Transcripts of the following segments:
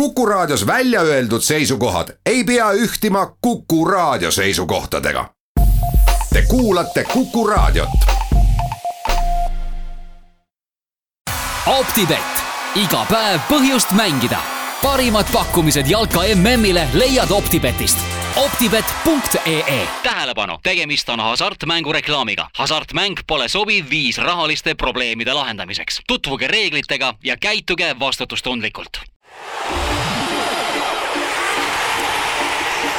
Kuku Raadios välja öeldud seisukohad ei pea ühtima Kuku Raadio seisukohtadega. Te kuulate Kuku Raadiot. optibett, iga päev põhjust mängida. parimad pakkumised jalka MM-ile leiad Optibetist optibet.ee tähelepanu, tegemist on hasartmängureklaamiga. hasartmäng pole sobiv viis rahaliste probleemide lahendamiseks. tutvuge reeglitega ja käituge vastutustundlikult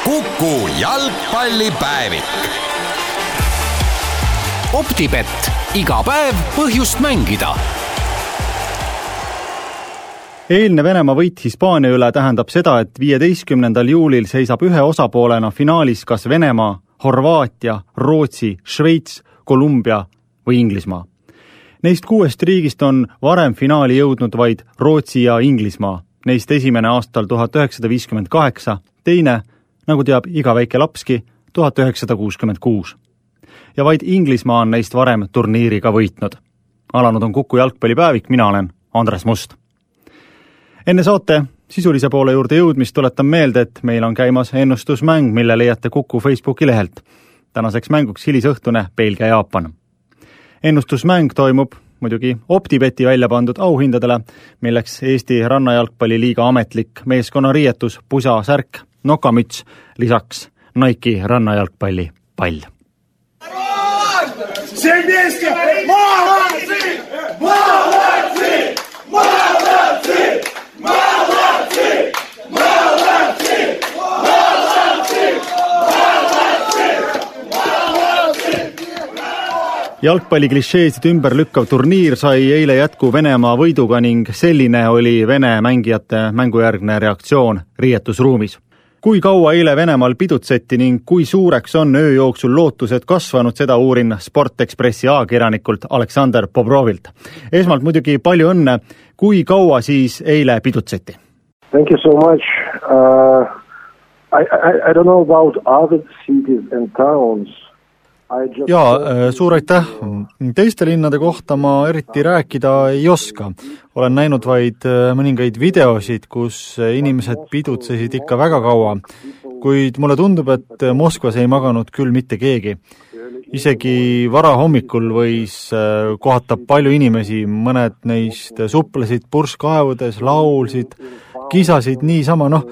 kuku jalgpallipäevik. optibett, iga päev põhjust mängida eilne Venemaa võit Hispaania üle tähendab seda, et viieteistkümnendal juulil seisab ühe osapoolena finaalis kas Venemaa, Horvaatia, Rootsi, Šveits, Kolumbia või Inglismaa. Neist kuuest riigist on varem finaali jõudnud vaid Rootsi ja Inglismaa, neist esimene aastal tuhat üheksasada viiskümmend kaheksa, teine, nagu teab iga väike lapski, tuhat üheksasada kuuskümmend kuus. ja vaid Inglismaa on neist varem turniiri ka võitnud. alanud on Kuku jalgpallipäevik, mina olen Andres Must enne saate sisulise poole juurde jõudmist tuletan meelde, et meil on käimas ennustusmäng, mille leiate Kuku Facebooki lehelt. tänaseks mänguks hilisõhtune Belgia-Jaapan. ennustusmäng toimub muidugi OpTibeti välja pandud auhindadele, milleks Eesti Rannajalgpalliliiga ametlik meeskonnariietus, pusa, särk, nokamüts, lisaks Nike'i rannajalgpalli pall. Семейка! Молодцы! Молодцы! Молодцы! Молодцы! Jalgpalli klišeesid ümber lükkav turniir sai eile jätku Venemaa võiduga ning selline oli Vene mängijate mängujärgne reaktsioon riietusruumis. kui kaua eile Venemaal pidutseti ning kui suureks on öö jooksul lootused kasvanud, seda uurin Sport Ekspressi ajakirjanikult Aleksander Bobrovilt. esmalt muidugi palju õnne, kui kaua siis eile pidutseti? Thank you so much. Uh, I, I, I don't know about other cities and towns. Jaa, suur aitäh! teiste linnade kohta ma eriti rääkida ei oska. olen näinud vaid äh, mõningaid videosid, kus inimesed pidutsesid ikka väga kaua, kuid mulle tundub, et Moskvas ei maganud küll mitte keegi. isegi varahommikul võis äh, kohata palju inimesi, mõned neist suplesid purskkaevudes, laulsid, kisasid niisama, noh,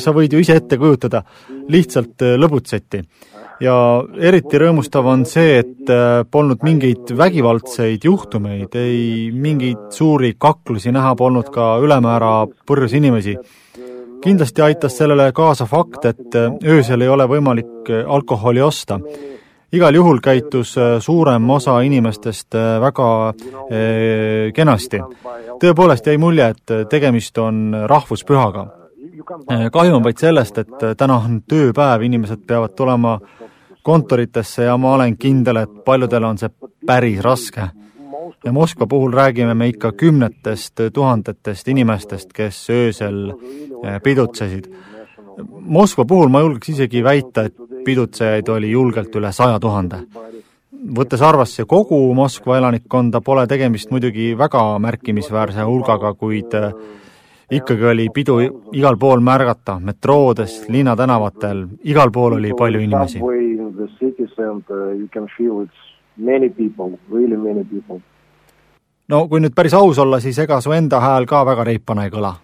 sa võid ju ise ette kujutada, lihtsalt lõbutseti ja eriti rõõmustav on see, et polnud mingeid vägivaldseid juhtumeid, ei mingeid suuri kaklusi näha polnud ka ülemäära purjus inimesi. kindlasti aitas sellele kaasa fakt, et öösel ei ole võimalik alkoholi osta. igal juhul käitus suurem osa inimestest väga kenasti. tõepoolest jäi mulje, et tegemist on rahvuspühaga kahju on vaid sellest, et täna on tööpäev, inimesed peavad tulema kontoritesse ja ma olen kindel, et paljudel on see päris raske. ja Moskva puhul räägime me ikka kümnetest tuhandetest inimestest, kes öösel pidutsesid. Moskva puhul ma julgeks isegi väita, et pidutsejaid oli julgelt üle saja tuhande. võttes arvesse kogu Moskva elanikkonda, pole tegemist muidugi väga märkimisväärse hulgaga, kuid ikkagi oli pidu igal pool märgata, metroodes, linnatänavatel, igal pool oli palju inimesi. No kui nüüd päris aus olla, siis ega su enda hääl ka väga reipana ei kõla?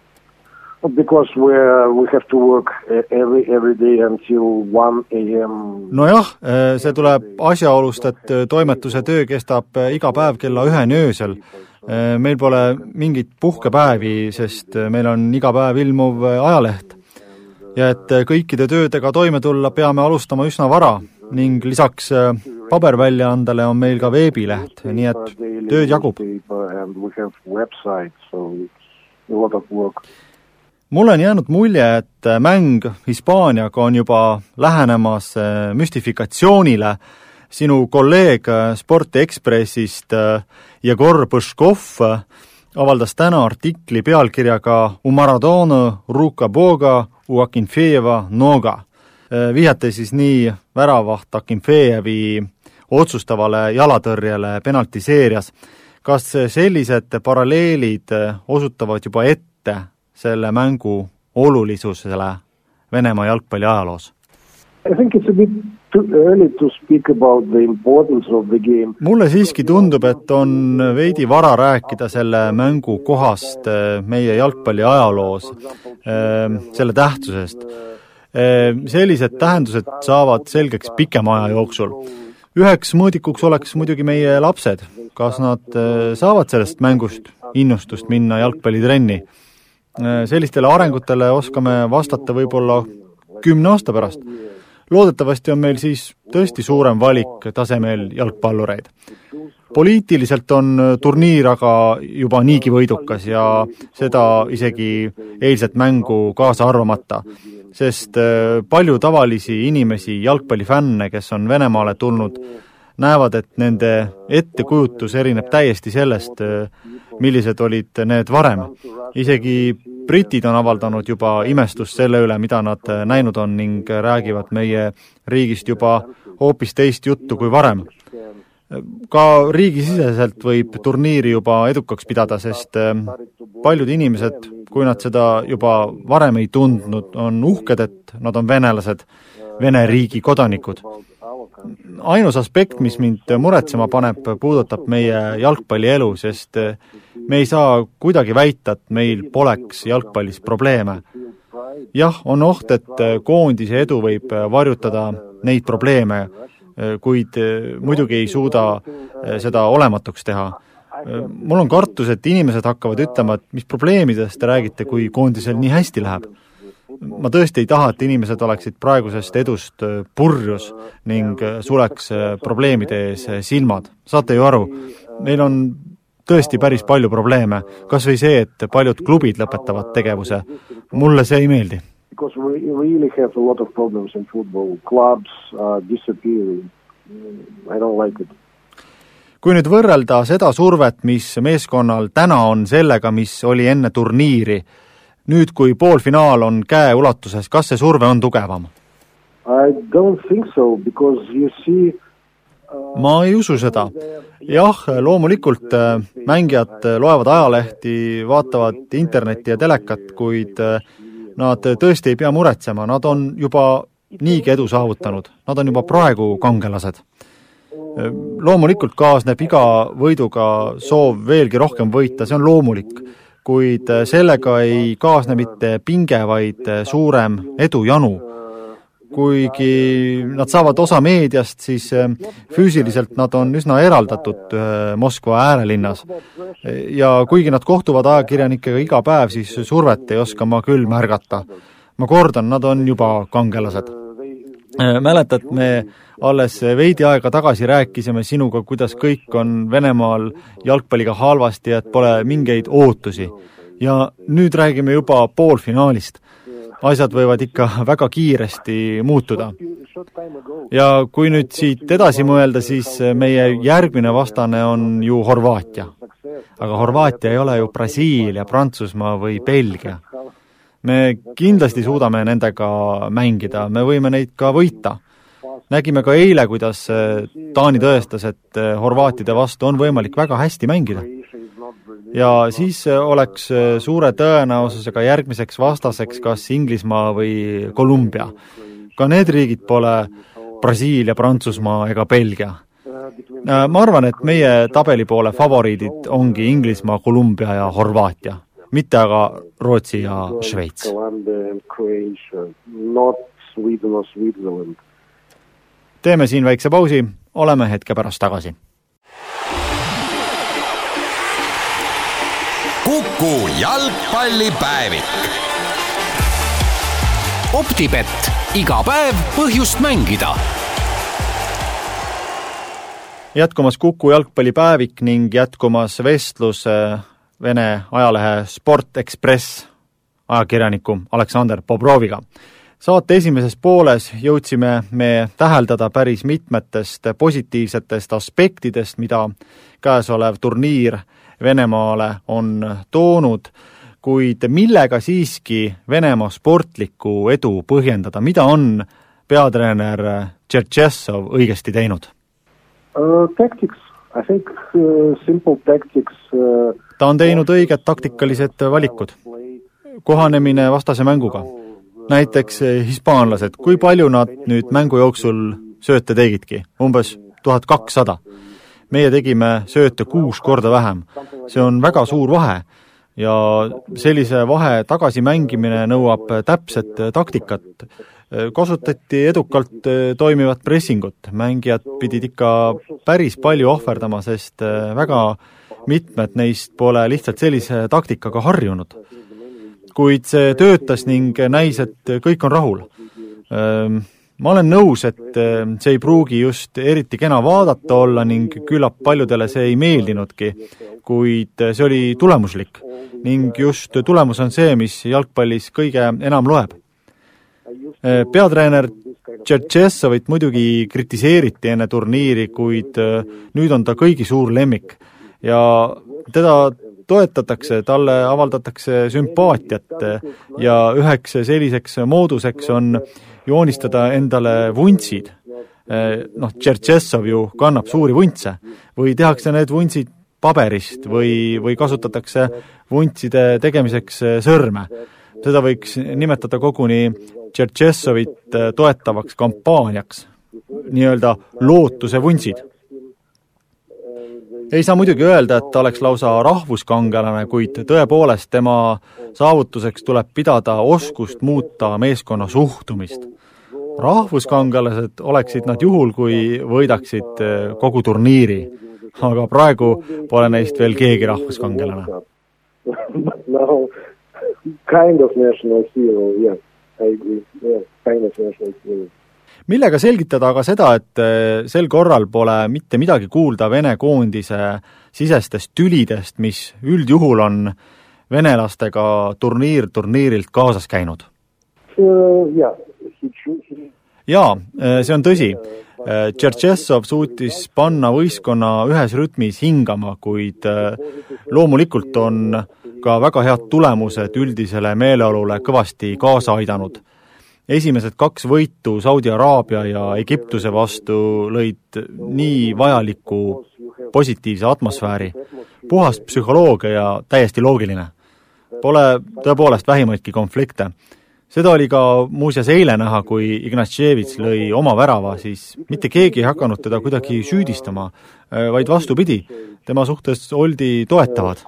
Because we, we have to work every, every day until one am. nojah, see tuleb asjaolust, et toimetuse töö kestab iga päev kella üheni öösel meil pole mingeid puhkepäevi, sest meil on iga päev ilmuv ajaleht. ja et kõikide töödega toime tulla, peame alustama üsna vara ning lisaks paberväljaandele on meil ka veebileht, nii et tööd jagub. mulle on jäänud mulje, et mäng Hispaaniaga on juba lähenemas müstifikatsioonile, sinu kolleeg Sporti Ekspressist Jegor Põškov avaldas täna artikli pealkirjaga U Maradona, Ruka Boga, U Akinfeeva Noga, vihjate siis nii väravaht Akinfeevi otsustavale jalatõrjele penaltiseerias. kas sellised paralleelid osutavad juba ette selle mängu olulisusele Venemaa jalgpalli ajaloos? Mulle siiski tundub, et on veidi vara rääkida selle mängu kohast äh, meie jalgpalli ajaloos, äh, selle tähtsusest. Äh, sellised tähendused saavad selgeks pikema aja jooksul. üheks mõõdikuks oleks muidugi meie lapsed, kas nad saavad sellest mängust innustust minna jalgpallitrenni. sellistele arengutele oskame vastata võib-olla kümne aasta pärast loodetavasti on meil siis tõesti suurem valik tasemel jalgpallureid. poliitiliselt on turniir aga juba niigi võidukas ja seda isegi eilset mängu kaasa arvamata, sest äh, palju tavalisi inimesi, jalgpallifänne, kes on Venemaale tulnud, näevad, et nende ettekujutus erineb täiesti sellest, äh, millised olid need varem. isegi britid on avaldanud juba imestust selle üle, mida nad äh, näinud on ning räägivad meie riigist juba hoopis teist juttu kui varem. Ka riigisiseselt võib turniiri juba edukaks pidada, sest äh, paljud inimesed, kui nad seda juba varem ei tundnud, on uhked, et nad on venelased, Vene riigi kodanikud ainus aspekt, mis mind muretsema paneb, puudutab meie jalgpallielu, sest me ei saa kuidagi väita, et meil poleks jalgpallis probleeme. jah, on oht, et koondise edu võib varjutada neid probleeme, kuid muidugi ei suuda seda olematuks teha. mul on kartus, et inimesed hakkavad ütlema, et mis probleemidest te räägite, kui koondisel nii hästi läheb ma tõesti ei taha, et inimesed oleksid praegusest edust äh, purjus ning äh, suleks äh, probleemide ees silmad. saate ju aru, meil on tõesti päris palju probleeme, kas või see, et paljud klubid lõpetavad tegevuse. mulle see ei meeldi. Because we really have a lot of problems in football, clubs are disappearing, I don't like it kui nüüd võrrelda seda survet, mis meeskonnal täna on sellega, mis oli enne turniiri, nüüd, kui poolfinaal on käeulatuses, kas see surve on tugevam? I don't think so because you see uh, ma ei usu seda. jah, loomulikult äh, mängijad äh, loevad ajalehti, vaatavad internetti ja telekat, kuid nad tõesti ei pea muretsema, nad on juba niigi edu saavutanud, nad on juba praegu kangelased. loomulikult kaasneb iga võiduga soov veelgi rohkem võita, see on loomulik kuid sellega ei kaasne mitte pinge, vaid suurem edujanu. Kuigi nad saavad osa meediast, siis äh, füüsiliselt nad on üsna eraldatud Moskva äärelinnas. ja kuigi nad kohtuvad ajakirjanikega iga päev, siis survet ei oska ma küll märgata. ma kordan, nad on juba kangelased. mäletad, me alles veidi aega tagasi rääkisime sinuga, kuidas kõik on Venemaal jalgpalliga halvasti et pole mingeid ootusi. ja nüüd räägime juba poolfinaalist. Asjad võivad ikka väga kiiresti muutuda. ja kui nüüd siit edasi mõelda, siis meie järgmine vastane on ju Horvaatia. aga Horvaatia ei ole ju Brasiilia, Prantsusmaa või Belgia. me kindlasti suudame nendega mängida, me võime neid ka võita nägime ka eile, kuidas Taani tõestas, et horvaatide vastu on võimalik väga hästi mängida. Ja siis äh, oleks suure tõenäosusega järgmiseks vastaseks kas Inglismaa või Kolumbia. ka need riigid pole Brasiilia, Prantsusmaa ega Belgia. ma arvan, et meie tabeli poole favoriidid ongi Inglismaa, Kolumbia ja Horvaatia, mitte aga Rootsi ja Šveits. Teeme siin väikse pausi, oleme hetke pärast tagasi. Kuku jalgpallipäevik. optibett, iga päev põhjust mängida. Jätkumas Kuku jalgpallipäevik ning jätkumas vestlus Vene ajalehe Sport Ekspress ajakirjaniku Aleksander Bobroviga. Saate esimeses pooles jõudsime me täheldada päris mitmetest positiivsetest aspektidest, mida käesolev turniir Venemaale on toonud, kuid millega siiski Venemaa sportlikku edu põhjendada, mida on peatreener Tšetšessov õigesti teinud uh,? Tactics, I think uh, simple tactics uh, ta on teinud õiged taktikalised valikud kohanemine vastase mänguga. näiteks hispaanlased, kui palju nad nüüd mängu jooksul sööte tegidki? umbes tuhat kakssada. Meie tegime sööte kuus korda vähem. see on väga suur vahe ja sellise vahe tagasimängimine nõuab täpset taktikat. kasutati edukalt toimivat pressingut, mängijad pidid ikka päris palju ohverdama, sest väga mitmed neist pole lihtsalt sellise taktikaga harjunud. kuid see töötas ning näis, et kõik on rahul ehm, ma olen nõus, et ehm, see ei pruugi just eriti kena vaadata olla ning küllap paljudele see ei meeldinudki, kuid see oli tulemuslik. ning just tulemus on see, mis jalgpallis kõige enam loeb. Ehm, peatreener Tšetšessovit muidugi kritiseeriti enne turniiri, kuid nüüd on ta kõigi suur lemmik ja teda toetatakse, talle avaldatakse sümpaatiat ja üheks selliseks mooduseks on joonistada endale vuntsid. Noh, Tšertšessov ju kannab suuri vuntse või tehakse need vuntsid paberist või, või kasutatakse vuntside tegemiseks sõrme. seda võiks nimetada koguni Tšertšessovit toetavaks kampaaniaks, nii-öelda lootuse vuntsid ei saa muidugi öelda, et ta oleks lausa rahvuskangelane, kuid tõepoolest tema saavutuseks tuleb pidada oskust muuta meeskonna suhtumist. Rahvuskangelased oleksid nad juhul, kui võidaksid eh, kogu turniiri, aga praegu pole neist veel keegi rahvuskangelane. no kind of national hero, yeah, I agree, yeah, kind of national hero. Millega selgitada aga seda, et eh, sel korral pole mitte midagi kuulda Vene koondise sisestest tülidest, mis üldjuhul on venelastega turniir turniirilt kaasas käinud? Jaa, eh, see on tõsi. Tšertšessov suutis panna võistkonna ühes rütmis hingama, kuid loomulikult on ka väga head tulemused üldisele meeleolule kõvasti kaasa aidanud esimesed kaks võitu Saudi Araabia ja Egiptuse vastu lõid nii vajaliku positiivse atmosfääri, puhas psühholoogia ja täiesti loogiline. Pole tõepoolest vähimaidki konflikte. Seda oli ka muuseas eile näha, kui Ignatševitš lõi oma värava, siis mitte keegi ei hakanud teda kuidagi süüdistama, vaid vastupidi, tema suhtes oldi toetavad.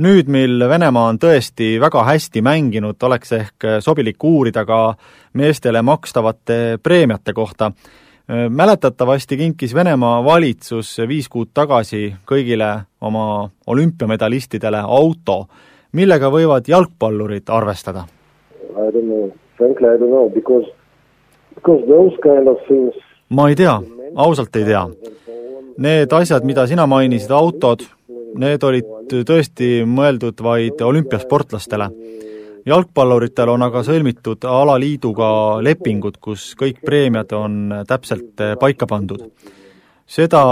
Nüüd, mil Venemaa on tõesti väga hästi mänginud, oleks ehk sobilik uurida ka meestele makstavate preemiate kohta. Mäletatavasti kinkis Venemaa valitsus viis kuud tagasi kõigile oma olümpiamedalistidele auto, millega võivad jalgpallurid arvestada? Ma ei tea, ausalt ei tea. Need asjad, mida sina mainisid, autod, need olid tõesti mõeldud vaid olümpiasportlastele. Jalgpalluritel on aga sõlmitud alaliiduga lepingud, kus kõik preemiad on täpselt paika pandud. Seda,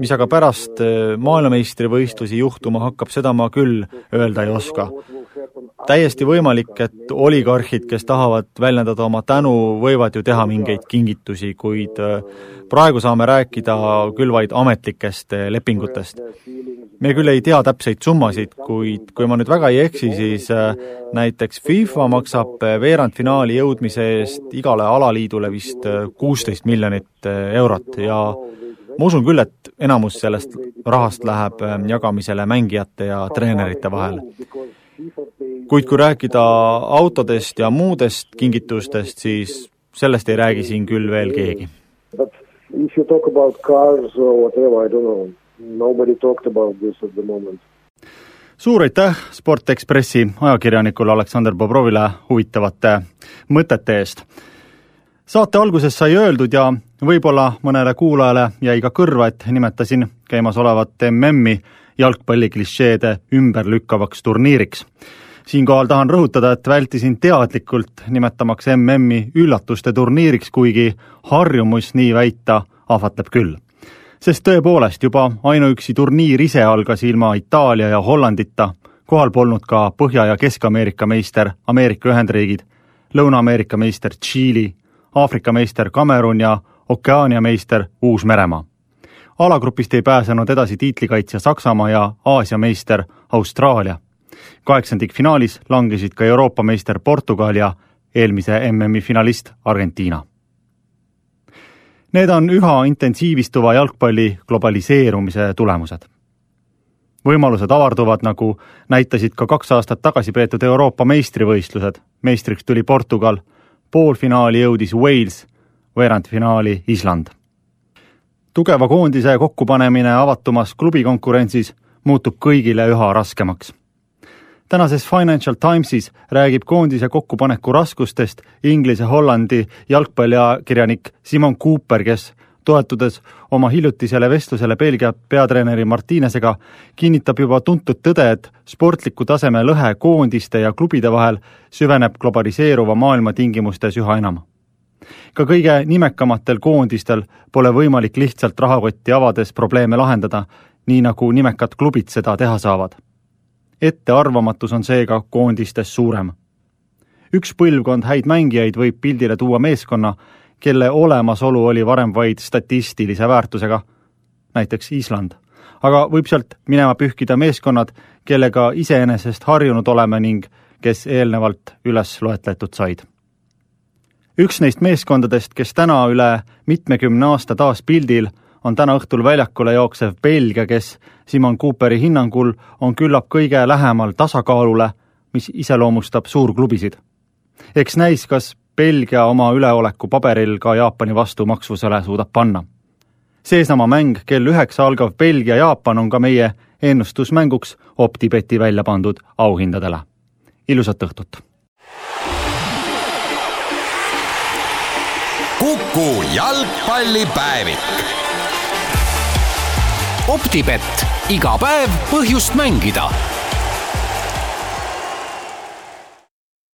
mis aga pärast maailmameistrivõistlusi juhtuma hakkab, seda ma küll öelda ei oska. Täiesti võimalik, et oligarhid, kes tahavad väljendada oma tänu, võivad ju teha mingeid kingitusi, kuid praegu saame rääkida küll vaid ametlikest lepingutest. Me küll ei tea täpseid summasid, kuid kui ma nüüd väga ei eksi, siis näiteks FIFA maksab veerandfinaali jõudmise eest igale alaliidule vist kuusteist miljonit eurot ja ma usun küll, et enamus sellest rahast läheb jagamisele mängijate ja treenerite vahel. kuid kui rääkida autodest ja muudest kingitustest, siis sellest ei räägi siin küll veel keegi. If you talk about cars or whatever, I don't know nobody talked about this at the moment. suur aitäh Sport Ekspressi ajakirjanikule Aleksander Bobrovile huvitavate mõtete eest. Saate alguses sai öeldud ja võib-olla mõnele kuulajale jäi ka kõrva, et nimetasin käimasolevat MM-i jalgpalliklišeede ümberlükkavaks turniiriks. siinkohal tahan rõhutada, et vältisin teadlikult nimetamaks MM-i üllatuste turniiriks, kuigi harjumus nii väita ahvatleb küll sest tõepoolest juba ainuüksi turniir ise algas ilma Itaalia ja Hollandita, kohal polnud ka Põhja- ja Kesk-Ameerika meister Ameerika Ühendriigid, Lõuna-Ameerika meister Tšiili, Aafrika meister Kamerun ja Okeaania meister Uus-Meremaa. alagrupist ei pääsenud edasi tiitlikaitsja Saksamaa ja Aasia meister Austraalia. kaheksandikfinaalis langesid ka Euroopa meister Portugal ja eelmise MM-i finalist Argentiina. Need on üha intensiivistuva jalgpalli globaliseerumise tulemused. võimalused avarduvad, nagu näitasid ka kaks aastat tagasi peetud Euroopa meistrivõistlused, meistriks tuli Portugal, poolfinaali jõudis Wales, veerandfinaali Island tugeva koondise kokkupanemine avatumas klubikonkurentsis muutub kõigile üha raskemaks. tänases Financial Timesis räägib koondise kokkupaneku raskustest Inglise-Hollandi jalgpalliajakirjanik Simon Cooper, kes toetudes oma hiljutisele vestlusele Belgia peatreeneri Martinesega, kinnitab juba tuntud tõde, et sportliku taseme lõhe koondiste ja klubide vahel süveneb globaliseeruva maailma tingimustes üha enam ka kõige nimekamatel koondistel pole võimalik lihtsalt rahakotti avades probleeme lahendada, nii nagu nimekad klubid seda teha saavad. ettearvamatus on seega koondistes suurem. üks põlvkond häid mängijaid võib pildile tuua meeskonna, kelle olemasolu oli varem vaid statistilise väärtusega, näiteks Island. aga võib sealt minema pühkida meeskonnad, kellega iseenesest harjunud oleme ning kes eelnevalt üles loetletud said üks neist meeskondadest, kes täna üle mitmekümne aasta taas pildil, on täna õhtul väljakule jooksev Belgia, kes Simon Cooperi hinnangul on küllap kõige lähemal tasakaalule, mis iseloomustab suurklubisid. eks näis, kas Belgia oma üleoleku paberil ka Jaapani vastu maksvusele suudab panna. seesama mäng kell üheksa algav Belgia-Jaapan on ka meie ennustusmänguks OpTibeti välja pandud auhindadele. ilusat õhtut! Kuku jalgpallipäevik. optibett, iga päev põhjust mängida